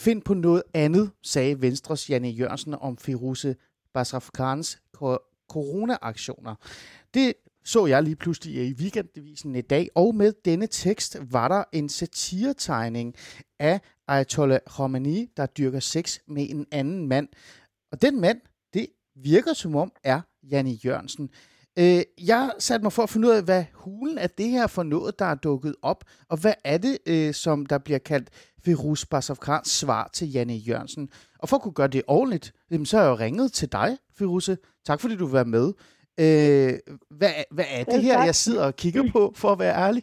Find på noget andet, sagde Venstres Janne Jørgensen om Firuze Basrafkans corona-aktioner. Det så jeg lige pludselig i weekendavisen i dag, og med denne tekst var der en satiretegning af Ayatollah Khomeini, der dyrker sex med en anden mand. Og den mand, det virker som om er Janne Jørgensen. Øh, jeg satte mig for at finde ud af, hvad hulen er det her for noget, der er dukket op, og hvad er det, øh, som der bliver kaldt Virus Basavkrans svar til Janne Jørgensen. Og for at kunne gøre det ordentligt, så har jeg jo ringet til dig, Firuze. Tak fordi du vil være med. Øh, hvad, hvad er det her, jeg sidder og kigger på, for at være ærlig?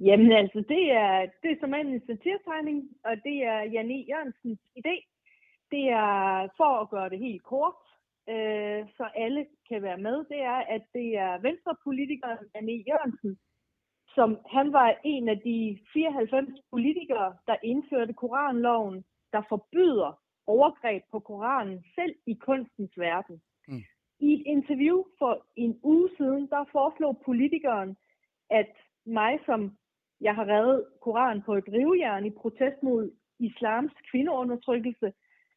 Jamen altså, det er, det er som en satirtegning, og det er Janne Jørgensens idé. Det er for at gøre det helt kort, øh, så alle kan være med, det er, at det er venstrepolitikeren Anne Jørgensen, som han var en af de 94 politikere, der indførte Koranloven, der forbyder overgreb på Koranen selv i kunstens verden. Mm. I et interview for en uge siden, der foreslog politikeren, at mig, som jeg har reddet Koranen på et rivejern i protest mod islams kvindeundertrykkelse,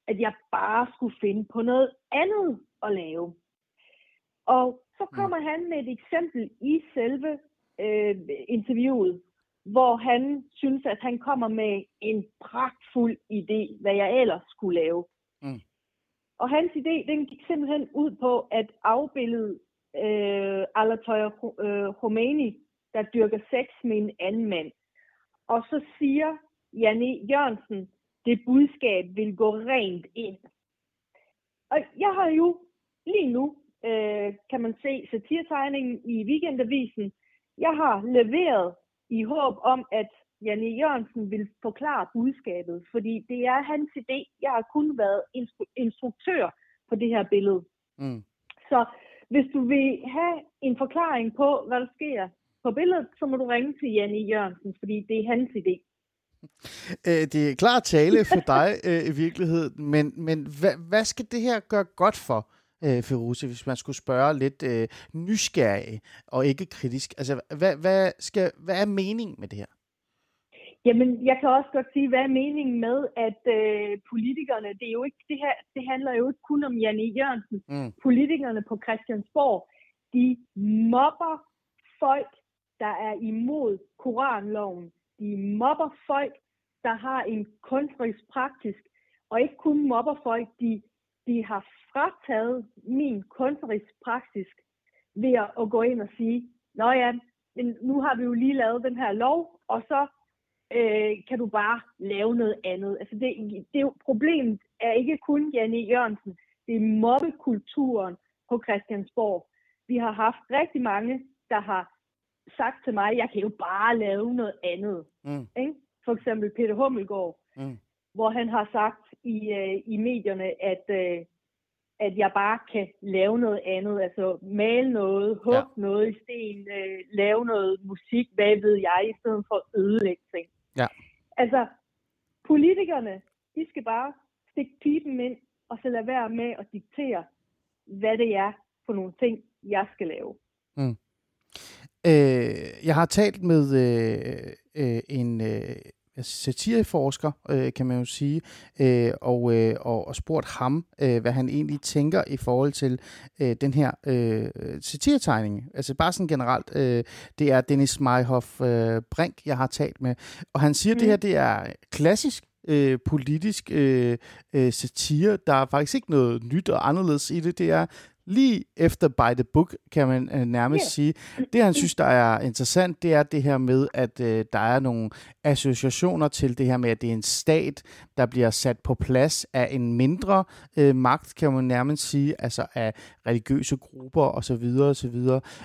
at jeg bare skulle finde på noget andet at lave. Og så mm. kommer mm. han med et eksempel i selve øh, interviewet, hvor han synes, at han kommer med en pragtfuld idé, hvad jeg ellers skulle lave. Mm. Og hans idé, den gik simpelthen ud på at afbillede øh, Alatøj øh, Khomeini, der dyrker sex med en anden mand. Og så siger Janne Jørgensen, det budskab vil gå rent ind. Og jeg har jo lige nu, øh, kan man se satirtegningen i weekendavisen. Jeg har leveret i håb om, at Janne Jørgensen vil forklare budskabet, fordi det er hans idé. Jeg har kun været instru- instruktør på det her billede. Mm. Så hvis du vil have en forklaring på, hvad der sker på billedet, så må du ringe til Janne Jørgensen, fordi det er hans idé. Øh, det er klar tale for dig øh, i virkeligheden, men, men hvad, hvad skal det her gøre godt for, øh, Feruze, hvis man skulle spørge lidt øh, nysgerrig og ikke kritisk? Altså, hvad, hvad, skal, hvad er meningen med det her? Jamen, jeg kan også godt sige, hvad er meningen med, at øh, politikerne, det er jo ikke det her, det handler jo ikke kun om Janne Jørgensen. Mm. Politikerne på Christiansborg, de mobber folk, der er imod Koranloven de mobber folk, der har en kunstnerisk praktisk, og ikke kun mobber folk, de, de har frataget min kunstnerisk praktisk ved at, at gå ind og sige, Nå ja, men nu har vi jo lige lavet den her lov, og så øh, kan du bare lave noget andet. Altså det, det problemet er ikke kun Janne Jørgensen, det er mobbekulturen på Christiansborg. Vi har haft rigtig mange, der har sagt til mig, jeg kan jo bare lave noget andet. Mm. Ikke? For eksempel Peter Hummelgaard, mm. hvor han har sagt i, øh, i medierne, at, øh, at jeg bare kan lave noget andet. Altså male noget, hugge ja. noget i sten, øh, lave noget musik, hvad ved jeg, i stedet for at ødelægge ting. Ja. Altså, politikerne, de skal bare stikke pipen ind, og så lade være med at diktere, hvad det er for nogle ting, jeg skal lave. Mm. Øh, jeg har talt med øh, øh, en øh, satireforsker, øh, kan man jo sige, øh, og, øh, og, og spurgt ham, øh, hvad han egentlig tænker i forhold til øh, den her øh, satiretegning. Altså bare sådan generelt, øh, det er Dennis Meyhoff øh, Brink, jeg har talt med, og han siger, mm. det her det er klassisk øh, politisk øh, øh, satire. Der er faktisk ikke noget nyt og anderledes i det. Det er lige efter by the book, kan man øh, nærmest yeah. sige. Det, han synes, der er interessant, det er det her med, at øh, der er nogle associationer til det her med, at det er en stat, der bliver sat på plads af en mindre øh, magt, kan man nærmest sige, altså af religiøse grupper osv. osv.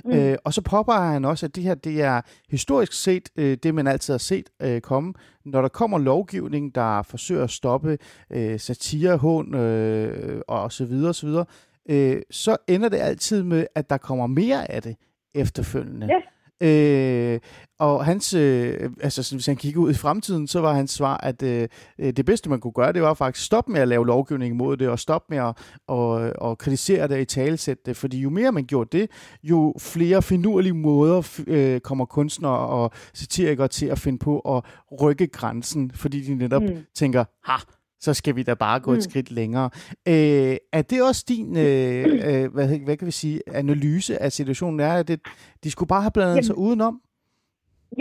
Mm. Øh, og så påpeger han også, at det her, det er historisk set øh, det, man altid har set øh, komme, når der kommer lovgivning, der forsøger at stoppe øh, satire, hån øh, og så videre, og så videre, øh, så ender det altid med, at der kommer mere af det efterfølgende. Ja. Øh, og hans, øh, altså hvis han kigger ud i fremtiden, så var hans svar, at øh, det bedste man kunne gøre, det var faktisk stoppe med at lave lovgivning imod det, og stoppe med at og, og kritisere det og i talesætte det, fordi jo mere man gjorde det, jo flere finurlige måder øh, kommer kunstnere og satirikere til at finde på at rykke grænsen, fordi de netop mm. tænker, ha, så skal vi da bare gå mm. et skridt længere. Øh, er det også din, øh, øh, hvad, hvad kan vi sige, analyse af situationen? Er, at det, de skulle bare have blandet Jamen, sig udenom?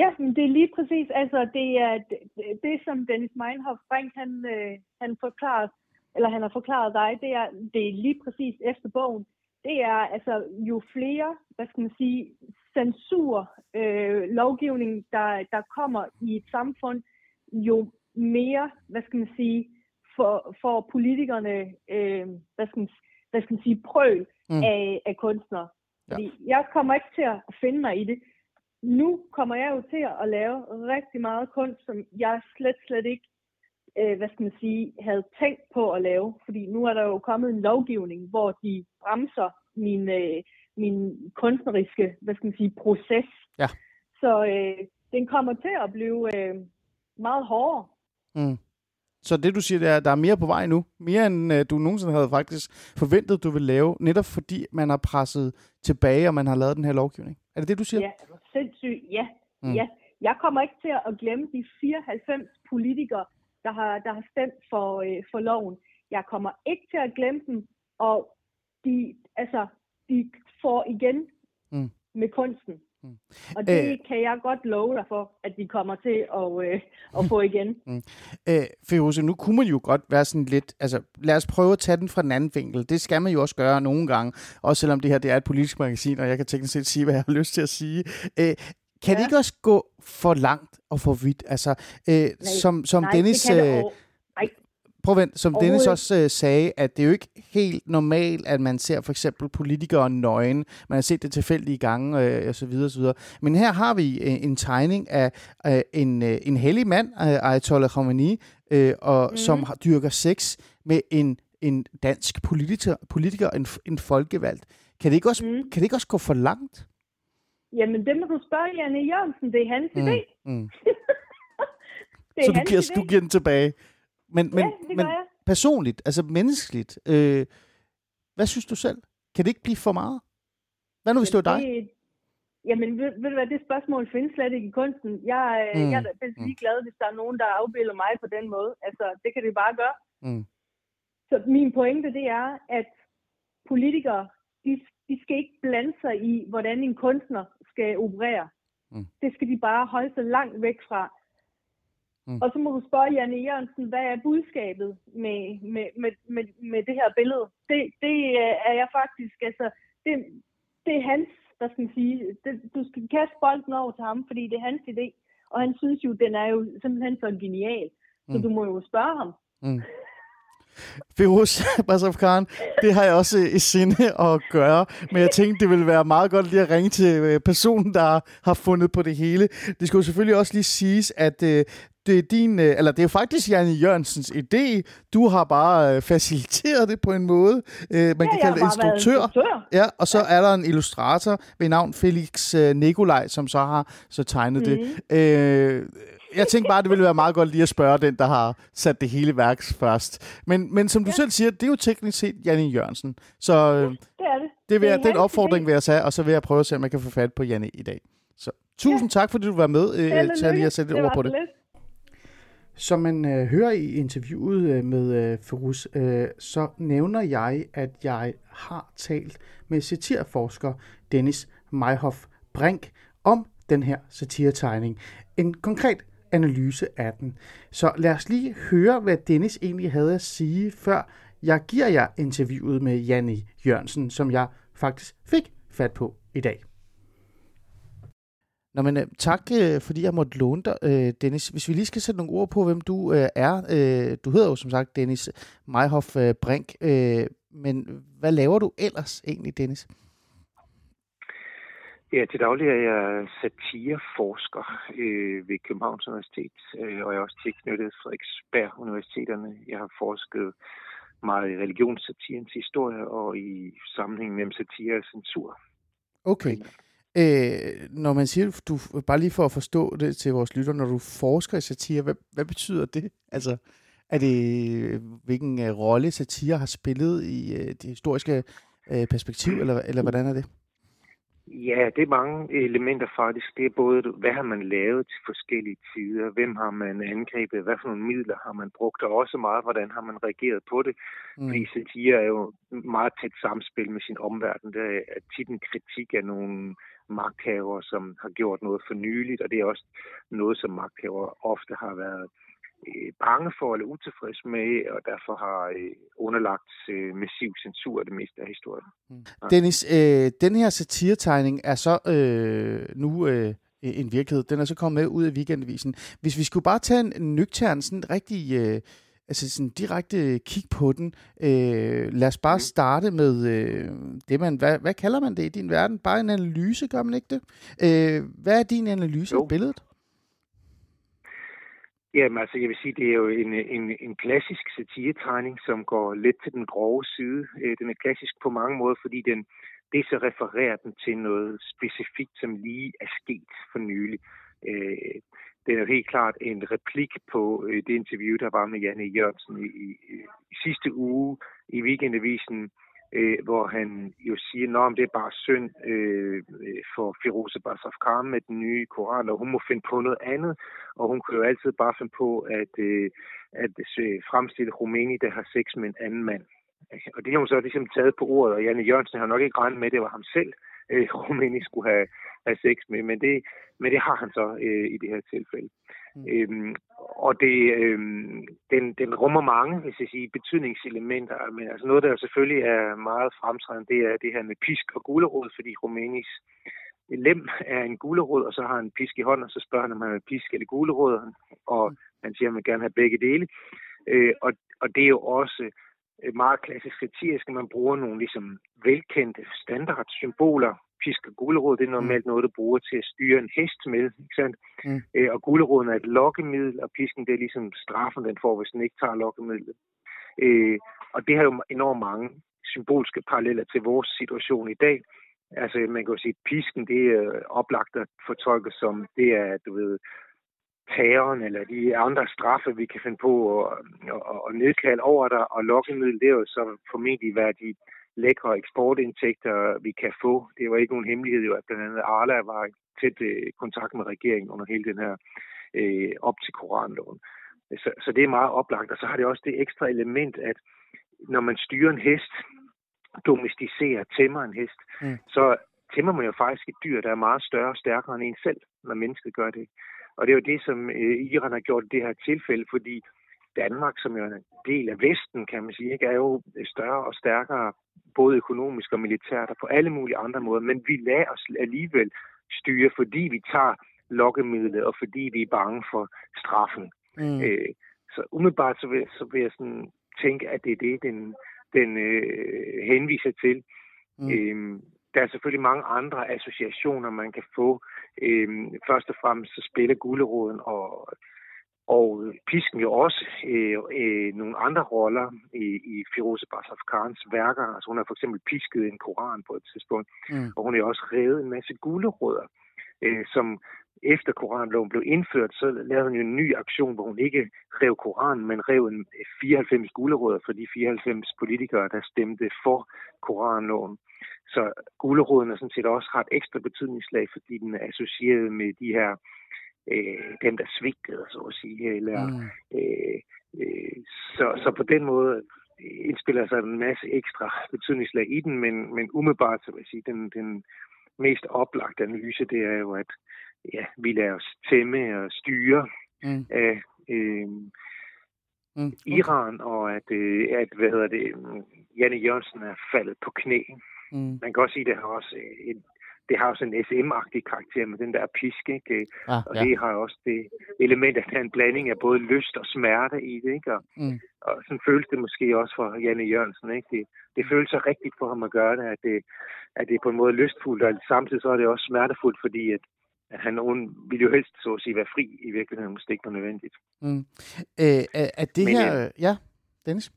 Ja, det er lige præcis. Altså, det er det, det som Dennis Meinhof Frank, han, øh, han forklaret, eller han har forklaret dig, det er, det er lige præcis efter bogen. Det er altså jo flere, hvad skal man sige, censur, øh, lovgivning, der, der kommer i et samfund, jo mere, hvad skal man sige, for, for politikerne, øh, hvad, skal man, hvad skal man sige, prøv mm. af, af kunstnere. Fordi ja. jeg kommer ikke til at finde mig i det. Nu kommer jeg jo til at lave rigtig meget kunst, som jeg slet, slet ikke, øh, hvad skal man sige, havde tænkt på at lave. Fordi nu er der jo kommet en lovgivning, hvor de bremser min, øh, min kunstneriske, hvad skal man sige, proces. Ja. Så øh, den kommer til at blive øh, meget hårdere. Mm. Så det, du siger, det er, at der er mere på vej nu. Mere end uh, du nogensinde havde faktisk forventet, du vil lave, netop fordi man har presset tilbage, og man har lavet den her lovgivning. Er det det, du siger? Ja, er du sindssygt? Ja. Mm. ja. Jeg kommer ikke til at glemme de 94 politikere, der har, der har stemt for, øh, for loven. Jeg kommer ikke til at glemme dem, og de, altså, de får igen mm. med kunsten. Mm. Og det Æh, kan jeg godt love dig for, at vi kommer til at, øh, at få igen. Mm. Æh, Firoze, nu kunne man jo godt være sådan lidt, altså lad os prøve at tage den fra den anden vinkel. Det skal man jo også gøre nogle gange, også selvom det her det er et politisk magasin, og jeg kan teknisk set sige, hvad jeg har lyst til at sige. Æh, kan ja. det ikke også gå for langt og for vidt? Altså, øh, nej, som, som nej, Dennis... Det det Prøv at vent, som Dennis også uh, sagde, at det er jo ikke helt normalt, at man ser for eksempel politikere nøgen. Man har set det tilfældige gange uh, og så videre, og så videre. Men her har vi uh, en tegning af uh, en, uh, en hellig mand, uh, Ayatollah Khomeini, uh, og, mm. som har, dyrker sex med en, en dansk politiker, politiker en, en folkevalgt. Kan det, ikke også, mm. kan det ikke også gå for langt? Jamen, det må du spørge Janne Jørgensen. Det er hans mm. idé. Mm. det er så du giver, idé. du giver den tilbage? Men, men, ja, men personligt, altså menneskeligt, øh, hvad synes du selv? Kan det ikke blive for meget? Hvad nu, hvis det var dig? Det, jamen, ved, ved du hvad, det spørgsmål findes slet ikke i kunsten. Jeg, øh, mm. jeg er da lige glad, hvis der er nogen, der afbilder mig på den måde. Altså, det kan det bare gøre. Mm. Så min pointe, det er, at politikere, de, de skal ikke blande sig i, hvordan en kunstner skal operere. Mm. Det skal de bare holde sig langt væk fra. Mm. Og så må du spørge Janne Jørgensen, hvad er budskabet med, med, med, med, med det her billede? Det, det er jeg faktisk, altså, det, det er hans, hvad skal sige, det, du skal kaste bolden over til ham, fordi det er hans idé. Og han synes jo, den er jo simpelthen så genial. Så mm. du må jo spørge ham. Mm. Firoz Basaf Khan, det har jeg også i sinde at gøre, men jeg tænkte, det ville være meget godt lige at ringe til øh, personen, der har fundet på det hele. Det skulle selvfølgelig også lige siges, at øh, det er din, øh, eller det er faktisk Janne Jørgensens idé. Du har bare faciliteret det på en måde. Man ja, kan kalde det instruktør. instruktør. Ja, og så ja. er der en illustrator ved navn Felix Nikolaj, som så har så tegnet mm. det. Øh, jeg tænkte bare, det ville være meget godt lige at spørge den, der har sat det hele værks først. Men, men som du ja. selv siger, det er jo teknisk set Janne Jørgensen. Så ja, det er det. det vil jeg, den opfordring vil jeg tage, og så vil jeg prøve at se, om jeg kan få fat på Janne i dag. Så tusind ja. tak, fordi du var med øh, til at sætte ord på det. Lidt. Som man øh, hører i interviewet øh, med øh, Ferus, øh, så nævner jeg, at jeg har talt med satirforsker Dennis Meyhoff Brink om den her satiretegning. En konkret analyse af den. Så lad os lige høre, hvad Dennis egentlig havde at sige, før jeg giver jer interviewet med Janni Jørgensen, som jeg faktisk fik fat på i dag. Nå, men, øh, tak, øh, fordi jeg måtte låne dig, øh, Dennis. Hvis vi lige skal sætte nogle ord på, hvem du er. Du hedder jo som sagt Dennis Meihoff Brink, men hvad laver du ellers egentlig, Dennis? Ja, til daglig er jeg satireforsker øh, ved Københavns Universitet, øh, og jeg er også tilknyttet Frederiksberg Universiteterne. Jeg har forsket meget i religionssatirens historie og i sammenhæng mellem satire og censur. Okay. Øh, når man siger, du, bare lige for at forstå det til vores lytter, når du forsker i satire, hvad, hvad betyder det? Altså, er det, hvilken uh, rolle satire har spillet i uh, det historiske uh, perspektiv, eller, eller hvordan er det? Ja, det er mange elementer faktisk. Det er både, hvad har man lavet til forskellige tider, hvem har man angrebet, hvad for nogle midler har man brugt, og også meget, hvordan har man reageret på det. Mm. Fordi satire er jo meget tæt samspil med sin omverden. Der er tit en kritik af nogle magthaver, som har gjort noget for nyligt, og det er også noget, som magthaver ofte har været øh, bange for eller utilfreds med, og derfor har øh, underlagt øh, massiv censur af det meste af historien. Mm. Ja. Dennis, øh, den her satiretegning er så øh, nu øh, en virkelighed. Den er så kommet med ud af weekendavisen. Hvis vi skulle bare tage en nøgtern, sådan rigtig... Øh, altså sådan direkte kig på den. Øh, lad os bare mm. starte med øh, det, man, hvad, hvad kalder man det i din verden? Bare en analyse, gør man ikke det? Øh, hvad er din analyse jo. af billedet? Jamen altså, jeg vil sige, det er jo en, en, en klassisk satiretegning, som går lidt til den grove side. Øh, den er klassisk på mange måder, fordi den, det så refererer den til noget specifikt, som lige er sket for nylig. Øh, det er jo helt klart en replik på øh, det interview, der var med Janne Jørgensen i, i, i sidste uge i Weekendavisen, øh, hvor han jo siger, at det er bare synd øh, øh for Firoze Basafkar med den nye koran, og hun må finde på noget andet, og hun kunne jo altid bare finde på at, øh, at fremstille Rumæni, der har sex med en anden mand. Og det har hun så ligesom taget på ordet, og Janne Jørgensen har nok ikke regnet med, at det var ham selv, øh, Rumæni skulle have, have sex med, men det, men det har han så øh, i det her tilfælde. Mm. Øhm, og det, øhm, den, den rummer mange, hvis jeg siger, betydningselementer. Men altså noget, der selvfølgelig er meget fremtrædende, det er det her med pisk og gulerod, fordi Rumænis lem er en gulerod, og så har han en pisk i hånden, og så spørger han, om han vil pisk eller gulerod, og mm. han siger, at han vil gerne have begge dele. Øh, og, og det er jo også meget klassisk satirisk, at man bruger nogle ligesom velkendte standardsymboler pisk og gulerod, det er normalt mm. noget, du bruger til at styre en hest med, ikke sandt? Mm. Øh, og guleroden er et lokkemiddel, og pisken, det er ligesom straffen, den får, hvis den ikke tager lokkemidlet. Øh, og det har jo enormt mange symbolske paralleller til vores situation i dag. Altså, man kan jo sige, at pisken, det er oplagt at fortolke som, det er, du ved, terroren eller de andre straffe, vi kan finde på at, at, at nedkalde over dig, og lokkemiddel, det er jo så formentlig, hvad de lækre eksportindtægter, vi kan få. Det var ikke nogen hemmelighed, jo, at blandt andet Arla var i tæt øh, kontakt med regeringen under hele den her øh, op til koranloven. Så, så det er meget oplagt. Og så har det også det ekstra element, at når man styrer en hest, domesticerer, tæmmer en hest, mm. så tæmmer man jo faktisk et dyr, der er meget større og stærkere end en selv, når mennesket gør det. Og det er jo det, som øh, Iran har gjort i det her tilfælde, fordi Danmark, som jo er en del af Vesten, kan man sige, ikke, er jo større og stærkere, både økonomisk og militært og på alle mulige andre måder. Men vi lader os alligevel styre, fordi vi tager lokkemidlet, og fordi vi er bange for straffen. Mm. Øh, så umiddelbart så vil, så vil jeg sådan tænke, at det er det, den, den øh, henviser til. Mm. Øhm, der er selvfølgelig mange andre associationer, man kan få. Øhm, først og fremmest så spiller guleroden og og pisken jo også øh, øh, nogle andre roller i, i Firoze Basafkans værker. Altså hun har for eksempel pisket en koran på et tidspunkt, mm. og hun har også revet en masse gulerødder, øh, som efter koranloven blev indført, så lavede hun jo en ny aktion, hvor hun ikke rev koranen, men rev en 94 gulerødder for de 94 politikere, der stemte for koranloven. Så guleroden er sådan set også har et ekstra betydningslag, fordi den er associeret med de her øh, dem, der svigtede, så at sige. Eller, mm. øh, øh, så, så på den måde indspiller sig en masse ekstra betydningslag i den, men, men umiddelbart, så vil jeg sige, den, den mest oplagte analyse, det er jo, at ja, vi lader os tæmme og styre mm. af øh, mm. Okay. Iran, og at, øh, at hvad hedder det, Janne Jørgensen er faldet på knæ. Mm. Man kan også sige, at det har også en det har også en SM-agtig karakter med den der pisk, ikke? Ah, og ja. det har også det element, at der er en blanding af både lyst og smerte i det, ikke? Og, mm. og sådan føles det måske også for Janne Jørgensen, ikke? Det, det føles så rigtigt for ham at gøre det, at det, at det er på en måde lystfuldt, og samtidig så er det også smertefuldt, fordi at, at han hun vil jo helst så at sige være fri i virkeligheden, det ikke var nødvendigt. Mm. Øh, er, er det Men, her... Ja, Dennis?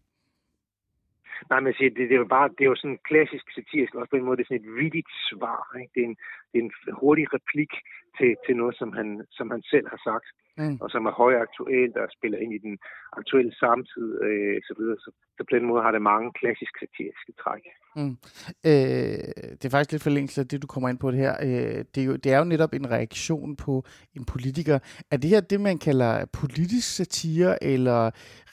Nej, men siger, det, det, er jo bare, det er jo sådan klassisk satirisk, også på en måde, det er sådan et vidigt svar. Ikke? Det, er en, det er en hurtig replik til, til noget, som han, som han selv har sagt mm. og som er højaktuelt og spiller ind i den aktuelle samtid, øh, så videre. Så, så på den måde har det mange klassiske satiriske træk. Mm. Øh, det er faktisk lidt forlængelse af det, du kommer ind på det her. Øh, det, er jo, det er jo netop en reaktion på en politiker. Er det her det, man kalder politisk satire, eller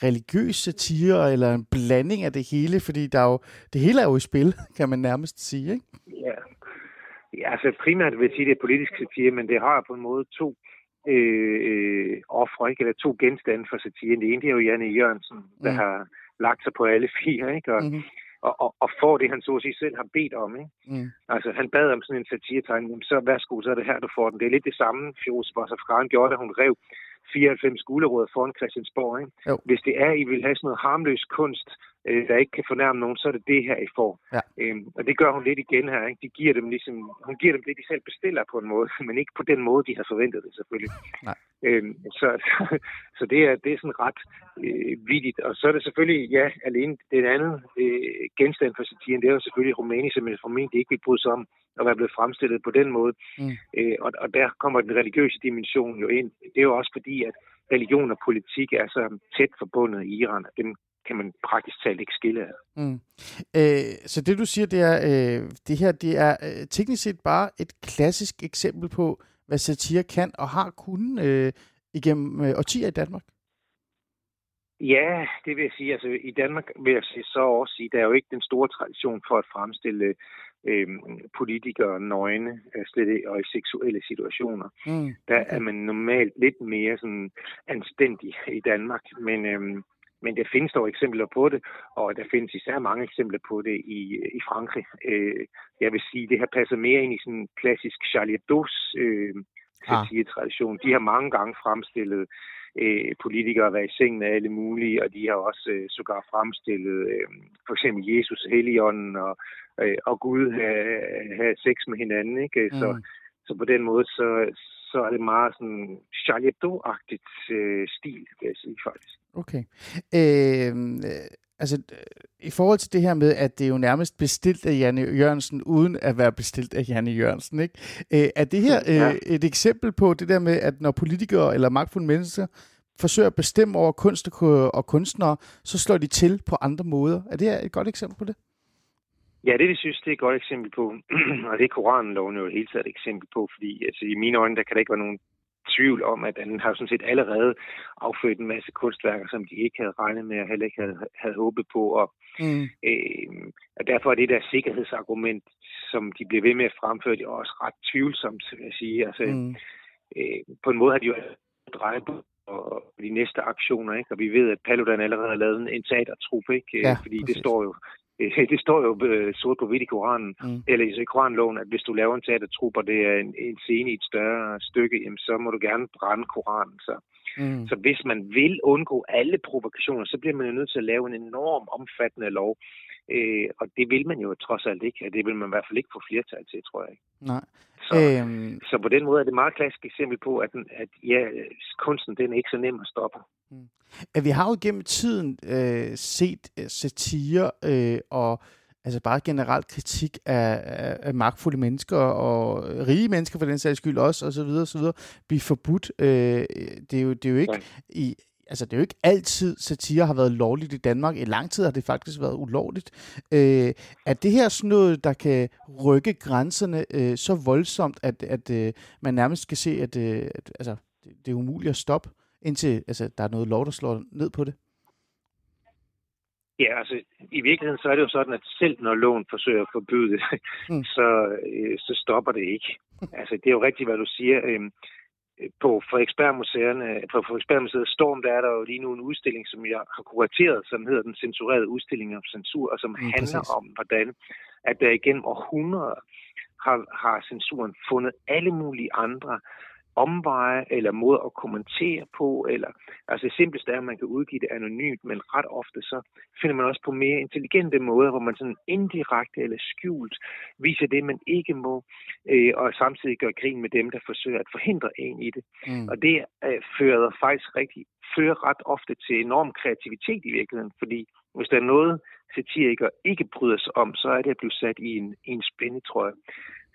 religiøs satire, eller en blanding af det hele? Fordi der er jo, det hele er jo i spil, kan man nærmest sige, ikke? Ja, Ja, altså primært vil jeg sige, at det er politisk satire, men det har på en måde to øh, øh ofre, ikke? eller to genstande for satiren. Det ene det er jo Janne Jørgensen, der mm. har lagt sig på alle fire, ikke? Og, mm-hmm. og, og, og får det, han så at sige selv har bedt om. Ikke? Mm. Altså, han bad om sådan en satiretegning, så værsgo, så er det her, du får den. Det er lidt det samme, Fjos Bossafgaren gjorde, da hun rev 94 gulerødder foran Christiansborg. Ikke? Hvis det er, I vil have sådan noget harmløs kunst, øh, der ikke kan fornærme nogen, så er det det her, I får. Ja. Øhm, og det gør hun lidt igen her. Ikke? De giver dem ligesom, hun giver dem det, de selv bestiller på en måde, men ikke på den måde, de har forventet det selvfølgelig. Nej. Øhm, så, så, så det, er, det er sådan ret øh, vidigt. Og så er det selvfølgelig, ja, alene det andet øh, genstand for satiren, det er jo selvfølgelig Rumæni, som jeg formentlig ikke vil bryde sig om at være blevet fremstillet på den måde. Mm. Øh, og, og der kommer den religiøse dimension jo ind. Det er jo også fordi, at religion og politik er så tæt forbundet i Iran, at dem kan man praktisk talt ikke skille af. Mm. Øh, så det du siger, det er, øh, det her det er øh, teknisk set bare et klassisk eksempel på, hvad satire kan og har kunnet øh, igennem øh, årtier i Danmark? Ja, det vil jeg sige. Altså, I Danmark vil jeg så også sige, der er jo ikke den store tradition for at fremstille øh, politikere nøgne, øh, slet og i seksuelle situationer. Mm. Der er man normalt lidt mere sådan anstændig i Danmark, men øh, men der findes dog eksempler på det, og der findes især mange eksempler på det i, i Frankrig. Øh, jeg vil sige, det her passer mere ind i sådan en klassisk Charlie Hebdo's øh, tradition. De har mange gange fremstillet øh, politikere være i sengen af alle mulige, og de har også øh, sågar fremstillet øh, for eksempel Jesus, Helligånden og, øh, og Gud have, have sex med hinanden. Ikke? Så, mm. så på den måde, så, så er det meget sådan Charlie Hebdo-agtigt øh, stil, vil jeg sige faktisk. Okay. Øh, altså, i forhold til det her med, at det er jo nærmest bestilt af Janne Jørgensen, uden at være bestilt af Janne Jørgensen, ikke? Øh, er det her øh, ja. et eksempel på det der med, at når politikere eller magtfulde mennesker forsøger at bestemme over kunst og kunstnere, så slår de til på andre måder? Er det her et godt eksempel på det? Ja, det vi synes, det er et godt eksempel på, og det er Koranloven jo helt taget et eksempel på, fordi altså, i mine øjne, der kan der ikke være nogen tvivl om, at den har sådan set allerede affødt en masse kunstværker, som de ikke havde regnet med og heller ikke havde, havde håbet på. Og, mm. øh, og derfor er det der sikkerhedsargument, som de bliver ved med at fremføre, det er også ret tvivlsomt, vil jeg sige. Altså, mm. øh, på en måde har de jo drejet på og de næste aktioner, ikke? Og vi ved, at Paludan allerede har lavet en teatertrup, ikke? Ja, Fordi præcis. det står jo det står jo øh, sort på hvidt i Koranen, mm. eller i Koranloven, at hvis du laver en teatertrup, og det er en, en scene i et større stykke, jamen, så må du gerne brænde Koranen. Så. Mm. så hvis man vil undgå alle provokationer, så bliver man jo nødt til at lave en enorm omfattende lov. Øh, og det vil man jo trods alt ikke. Det vil man i hvert fald ikke få flertal til, tror jeg ikke. Nej. Så, øhm... så på den måde er det et meget klassisk eksempel på, at, den, at ja, kunsten den er ikke så nem at stoppe. Mm. Vi har jo gennem tiden øh, set øh, satire øh, og altså bare generelt kritik af, af, af magtfulde mennesker og rige mennesker for den sags skyld også, og så videre, og så videre, blive forbudt. Øh, det, er jo, det er jo ikke ja. i altså det er jo ikke altid, satire har været lovligt i Danmark. I lang tid har det faktisk været ulovligt. Øh, er det her sådan noget, der kan rykke grænserne øh, så voldsomt, at, at øh, man nærmest skal se, at, øh, at altså, det, det er umuligt at stoppe, indtil altså, der er noget lov, der slår ned på det? Ja, altså i virkeligheden så er det jo sådan, at selv når loven forsøger at forbyde det, mm. så, øh, så stopper det ikke. Altså det er jo rigtigt, hvad du siger. Øh, på Frederiksberg-museerne, på Frederiksberg-museet Storm, der er der jo lige nu en udstilling, som jeg har kurateret, som hedder Den censurerede udstilling om censur, og som mm, handler præcis. om, hvordan at der igennem århundreder har, har censuren fundet alle mulige andre omveje eller måde at kommentere på. Eller, altså det simpleste er, at man kan udgive det anonymt, men ret ofte så finder man også på mere intelligente måder, hvor man sådan indirekte eller skjult viser det, man ikke må, øh, og samtidig gør grin med dem, der forsøger at forhindre en i det. Mm. Og det øh, fører faktisk rigtig, fører ret ofte til enorm kreativitet i virkeligheden, fordi hvis der er noget, satirikere ikke bryder sig om, så er det at blive sat i en, i en spændetrøje.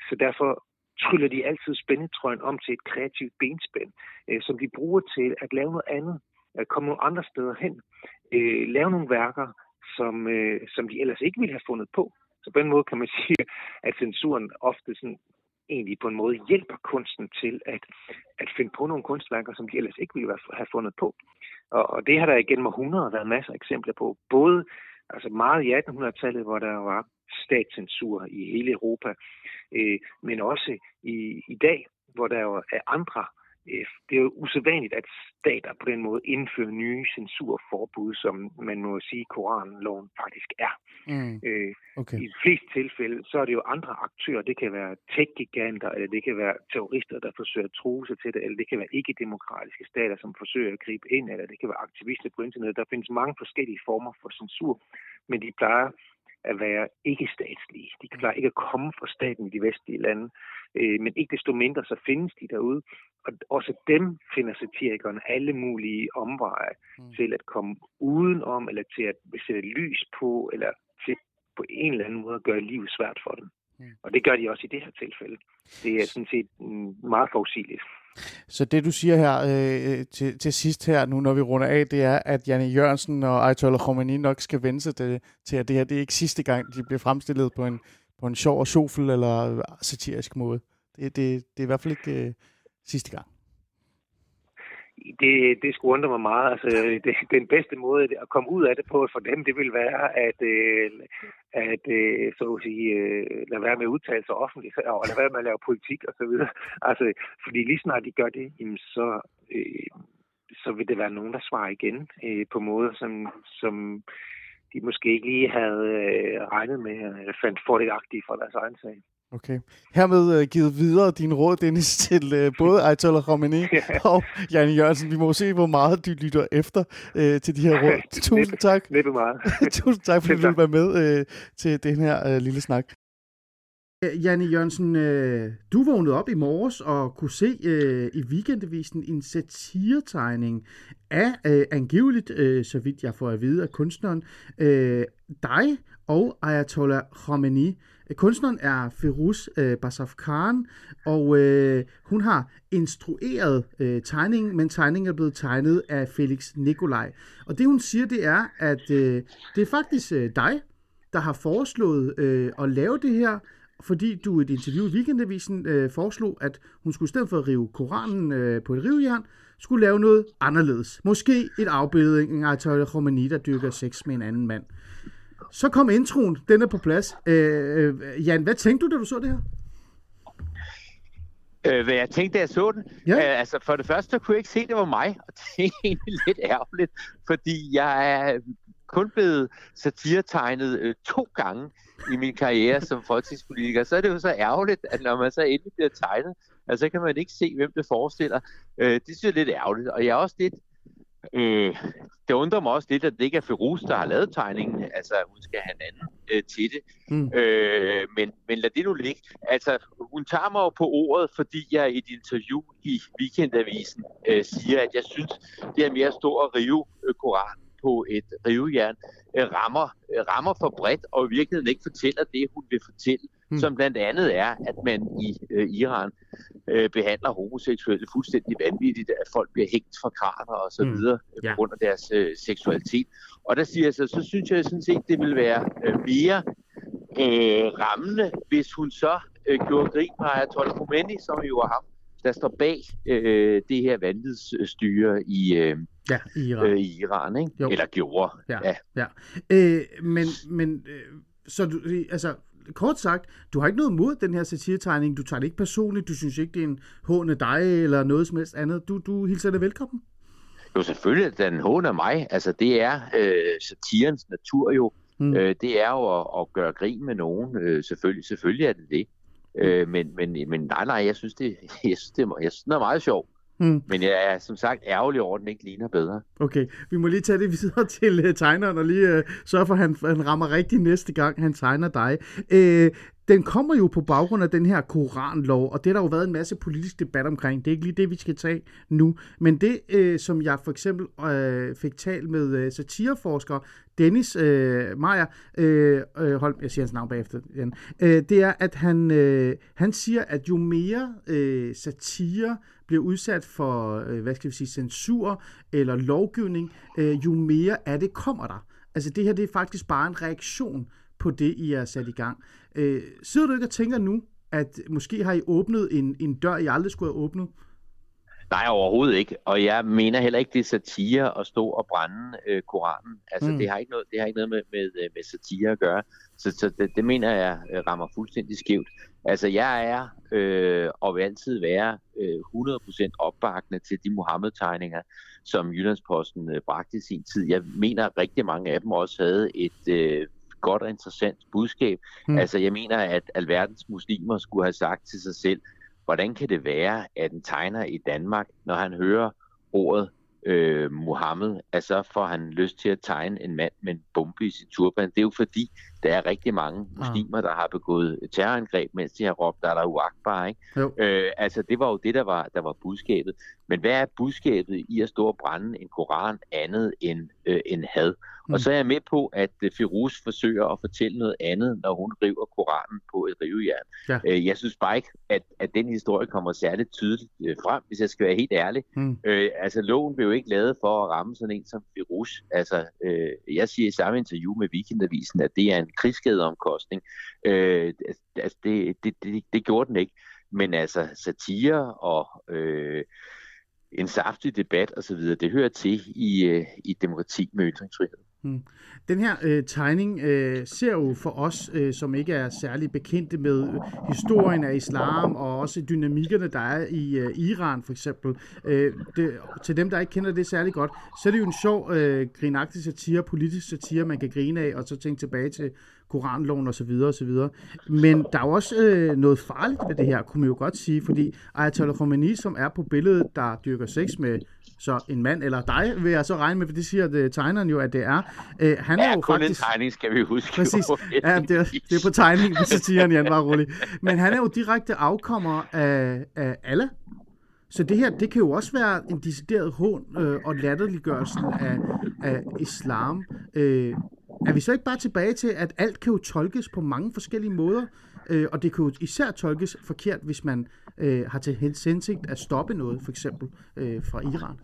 Så derfor tryller de altid spændetrøjen om til et kreativt benspænd, øh, som de bruger til at lave noget andet, at komme nogle andre steder hen, øh, lave nogle værker, som, øh, som de ellers ikke ville have fundet på. Så på den måde kan man sige, at censuren ofte sådan egentlig på en måde hjælper kunsten til at, at finde på nogle kunstværker, som de ellers ikke ville have fundet på. Og, og det har der igennem århundreder været masser af eksempler på. Både altså meget i 1800-tallet, hvor der var statscensur i hele Europa, øh, men også i, i dag, hvor der jo er andre Øh, det er jo usædvanligt, at stater på den måde indfører nye censurforbud, som man må sige, Koranloven faktisk er. Mm. Øh, okay. I de fleste tilfælde, så er det jo andre aktører. Det kan være tech-giganter, eller det kan være terrorister, der forsøger at true sig til det, eller det kan være ikke-demokratiske stater, som forsøger at gribe ind, eller det kan være aktivister på internettet. Der findes mange forskellige former for censur, men de plejer at være ikke-statslige. De klarer ikke at komme fra staten i de vestlige lande. Øh, men ikke desto mindre, så findes de derude. Og også dem finder satirikerne alle mulige omveje mm. til at komme udenom, eller til at sætte lys på, eller til på en eller anden måde at gøre livet svært for dem. Mm. Og det gør de også i det her tilfælde. Det er sådan set meget forudsigeligt. Så det, du siger her øh, øh, til, til sidst her, nu når vi runder af, det er, at Janne Jørgensen og Ayatollah Khomeini nok skal vende sig til, til, at det her det er ikke sidste gang, de bliver fremstillet på en, på en sjov og sjofel eller satirisk måde. Det, det, det er i hvert fald ikke øh, sidste gang det, det skulle undre mig meget. Altså, det, den bedste måde at komme ud af det på for dem, det vil være at, øh, at øh, så at sige, øh, lade være med at udtale sig offentligt, og lade være med at lave politik og så videre. Altså, fordi lige snart de gør det, jamen, så, øh, så vil det være nogen, der svarer igen øh, på måder, som, som de måske ikke lige havde øh, regnet med, eller fandt fordelagtige for deres egen sag. Okay. Hermed uh, givet videre din råd, Dennis, til uh, både Ayatollah Khomeini og Jan Jørgensen. Vi må se, hvor meget de lytter efter uh, til de her råd. Tusind tak. Næppe meget. Tusind tak, fordi du ville være med uh, til den her uh, lille snak. Janne Jørgensen, du vågnede op i morges og kunne se i weekendavisen en satiretegning af angiveligt, så vidt jeg får at vide af kunstneren, dig og Ayatollah Khomeini. Øh, kunstneren er Feruz øh, Basaf Khan, og øh, hun har instrueret øh, tegningen, men tegningen er blevet tegnet af Felix Nikolaj. Og det hun siger, det er, at øh, det er faktisk øh, dig, der har foreslået øh, at lave det her, fordi du i et interview i Weekendavisen øh, foreslog, at hun skulle i stedet for at rive Koranen øh, på et rivejern, skulle lave noget anderledes. Måske et afbildning af Ayatollah Khomeini, der dyrker sex med en anden mand. Så kom introen, den er på plads. Øh, øh, Jan, hvad tænkte du, da du så det her? Øh, hvad jeg tænkte, da jeg så den? Ja. Øh, altså, for det første kunne jeg ikke se, at det var mig, og det er egentlig lidt ærgerligt, fordi jeg er kun blevet satiretegnet øh, to gange i min karriere som folketingspolitiker. Så er det jo så ærgerligt, at når man så endelig bliver tegnet, altså, så kan man ikke se, hvem det forestiller. Øh, det synes jeg er lidt ærgerligt, og jeg er også lidt Øh, det undrer mig også lidt, at det ikke er Ferus, der har lavet tegningen. Altså, hun skal have en anden øh, til det. Mm. Øh, men, men lad det nu ligge. Altså, hun tager mig jo på ordet, fordi jeg i et interview i Weekendavisen øh, siger, at jeg synes, det er mere stort at rive øh, Koranen på et rivejern, øh, rammer, øh, rammer for bredt, og i virkeligheden ikke fortæller det, hun vil fortælle, mm. som blandt andet er, at man i øh, Iran øh, behandler homoseksuelle fuldstændig vanvittigt, at folk bliver hængt fra kraner og så mm. videre mm. ja. på grund af deres øh, seksualitet. Og der siger jeg så, så synes jeg sådan set, det vil være øh, mere øh, rammende, hvis hun så øh, gjorde grin på Ayatollah Khomeini, som jo er ham, der står bag øh, det her vanvidsstyre i, øh, ja, i Iran, øh, i Iran ikke? Jo. eller gjorde. Ja, ja. ja. Øh, men, men øh, så du, altså, kort sagt, du har ikke noget mod den her satiretegning. Du tager det ikke personligt. Du synes ikke, det er en hån af dig eller noget som helst andet. Du, du hilser det velkommen. Jo, selvfølgelig den hån af mig. Altså, det er øh, satirens natur jo. Mm. Øh, det er jo at, at gøre grin med nogen. Øh, selvfølgelig, selvfølgelig er det det. Øh, men, men, men nej, nej, jeg synes, det, jeg synes, det, jeg synes, det er meget sjovt. Mm. Men jeg er som sagt ærgerlig over, at den ikke ligner bedre. Okay, vi må lige tage det videre til uh, tegneren og lige uh, sørge for, at han, han rammer rigtigt næste gang, han tegner dig. Uh, den kommer jo på baggrund af den her koranlov, og det har der jo været en masse politisk debat omkring. Det er ikke lige det, vi skal tage nu. Men det, øh, som jeg for eksempel øh, fik talt med øh, satireforsker Dennis øh, Meyer, øh, hold, jeg siger hans navn bagefter igen, øh, det er, at han, øh, han siger, at jo mere øh, satire bliver udsat for, øh, hvad skal vi sige, censur eller lovgivning, øh, jo mere af det kommer der. Altså det her, det er faktisk bare en reaktion på det, I er sat i gang. Øh, sidder du ikke og tænker nu, at måske har I åbnet en, en dør, I aldrig skulle have åbnet? Nej, overhovedet ikke. Og jeg mener heller ikke, det er satire at stå og brænde øh, Koranen. Altså, mm. det, har ikke noget, det har ikke noget med, med, øh, med satire at gøre. Så, så det, det mener jeg øh, rammer fuldstændig skævt. Altså, jeg er øh, og vil altid være øh, 100% opbakende til de Mohammed-tegninger, som Jyllandsposten øh, bragte i sin tid. Jeg mener, at rigtig mange af dem også havde et øh, godt og interessant budskab. Mm. Altså, jeg mener, at alverdens muslimer skulle have sagt til sig selv, hvordan kan det være, at en tegner i Danmark, når han hører ordet øh, Mohammed, at så får han lyst til at tegne en mand med en bombe i sin turban. Det er jo fordi, der er rigtig mange muslimer, der har begået terrorangreb, mens de har råbt, der er der uagtbar, ikke? Øh, altså, det var jo det, der var, der var budskabet. Men hvad er budskabet i at stå og brænde en koran andet end, øh, end had? Mm. Og så er jeg med på, at uh, Firuz forsøger at fortælle noget andet, når hun river Koranen på et rivejern. Ja. Uh, jeg synes bare ikke, at, at den historie kommer særligt tydeligt uh, frem, hvis jeg skal være helt ærlig. Mm. Uh, altså, loven blev jo ikke lavet for at ramme sådan en som Firuz. Altså, uh, jeg siger i samme interview med Weekendavisen, at det er en krigsskadeomkostning. Øh, altså, altså, det, det, det, det gjorde den ikke. Men altså, satire og... øh, en saftig debat osv., det hører til i, øh, i demokrati med ytringsfrihed. Hmm. Den her øh, tegning øh, ser jo for os, øh, som ikke er særlig bekendte med øh, historien af islam og også dynamikkerne, der er i øh, Iran for eksempel. Øh, det, til dem, der ikke kender det særlig godt, så er det jo en sjov, øh, grinagtig satire, politisk satire, man kan grine af, og så tænke tilbage til koranloven osv. osv. Men der er jo også øh, noget farligt ved det her, kunne man jo godt sige, fordi Ayatollah Khomeini, som er på billedet, der dyrker sex med så en mand, eller dig vil jeg så regne med, for det siger det, tegneren jo, at det er. Øh, han ja, er jo kun faktisk... en tegning, skal vi huske. Præcis. Ja, det er, det er på tegningen, så siger han, Jan, bare roligt. Men han er jo direkte afkommer af, af alle. Så det her, det kan jo også være en decideret hån øh, og latterliggørelsen af, af islam. Øh, er vi så ikke bare tilbage til, at alt kan jo tolkes på mange forskellige måder, øh, og det kan jo især tolkes forkert, hvis man øh, har til hensigt at stoppe noget, for eksempel øh, fra Iran?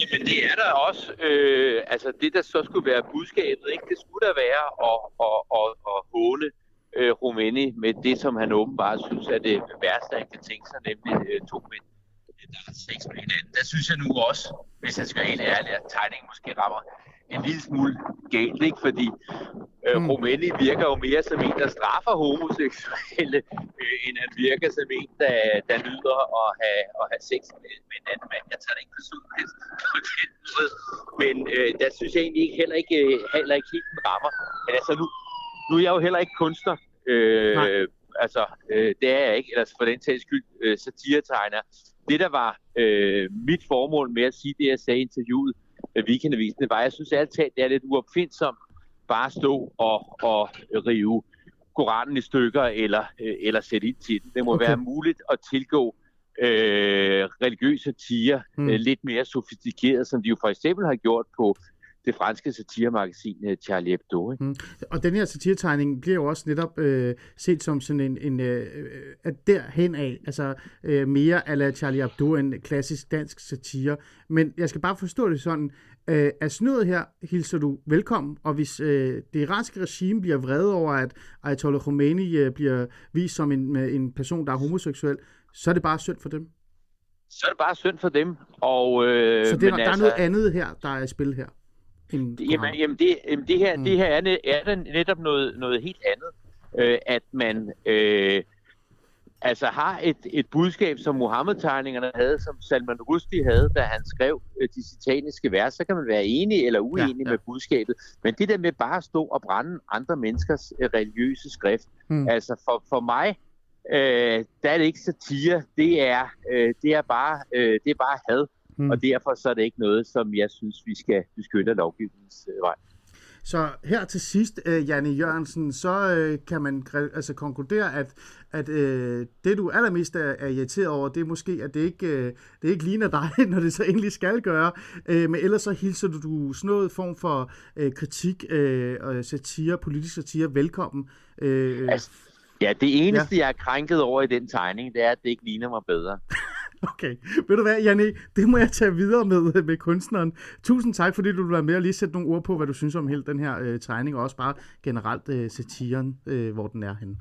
Jamen det er der også. Øh, altså det, der så skulle være budskabet, ikke? det skulle der være at, at, at, at håne øh, Rumæni med det, som han åbenbart synes er det værste, han kan tænke sig, nemlig øh, to mænd, der har sex med hinanden. Der synes jeg nu også, hvis jeg skal være helt ærlig, at tegningen måske rammer en lille smule galt, ikke? fordi øh, mm. Virker jo mere som en, der straffer homoseksuelle, øh, end han virker som en, der, der nyder at have, at have sex med, med en anden mand. Jeg tager det ikke personligt på den måde, men øh, der synes jeg egentlig ikke, heller, ikke, øh, heller ikke helt den rammer. Men altså nu, nu er jeg jo heller ikke kunstner, øh, altså øh, det er jeg ikke, eller for den tages skyld øh, satiretegner. Det der var øh, mit formål med at sige det, jeg sagde i interviewet, weekendavisen, var, jeg synes altid, det er lidt uopfindsomt bare at stå og, og rive Koranen i stykker eller, øh, eller sætte ind til den. Det må okay. være muligt at tilgå øh, religiøse tiger hmm. øh, lidt mere sofistikeret, som de jo for eksempel har gjort på det franske satiremagasin øh, Charlie Hebdo. Ikke? Mm. Og den her satiretegning bliver jo også netop øh, set som sådan en, en øh, at derhen af, altså øh, mere ala Charlie Hebdo end klassisk dansk satire. Men jeg skal bare forstå det sådan, øh, at sådan her hilser du velkommen, og hvis øh, det iranske regime bliver vred over, at Ayatollah Khomeini øh, bliver vist som en, en person, der er homoseksuel, så er det bare synd for dem. Så er det bare synd for dem. Og, øh, så det, men der altså, er noget andet her, der er i spil her? Jamen, jamen, det, jamen det her, mm. det her er, er netop noget, noget helt andet. Øh, at man øh, altså har et, et budskab, som Mohammed-tegningerne havde, som Salman Rushdie havde, da han skrev øh, de citaniske vers, så kan man være enig eller uenig ja, ja. med budskabet. Men det der med bare at stå og brænde andre menneskers øh, religiøse skrift, mm. altså for, for mig, øh, der er det ikke satire, det er, øh, det er, bare, øh, det er bare had. Mm. Og derfor så er det ikke noget, som jeg synes, vi skal beskytte lovgivningsvej. Så her til sidst, uh, Janne Jørgensen, så uh, kan man altså konkludere, at, at uh, det du allermest er, er irriteret over, det er måske, at det ikke, uh, det ikke ligner dig, når det så egentlig skal gøre. Uh, men ellers så hilser du, du sådan noget form for uh, kritik uh, og satire, politisk satire, velkommen. Uh, altså, ja, det eneste, ja. jeg er krænket over i den tegning, det er, at det ikke ligner mig bedre. Okay. Ved du hvad, Janne, det må jeg tage videre med, med kunstneren. Tusind tak, fordi du vil være med og lige sætte nogle ord på, hvad du synes om hele den her øh, tegning, og også bare generelt øh, satiren, øh, hvor den er henne.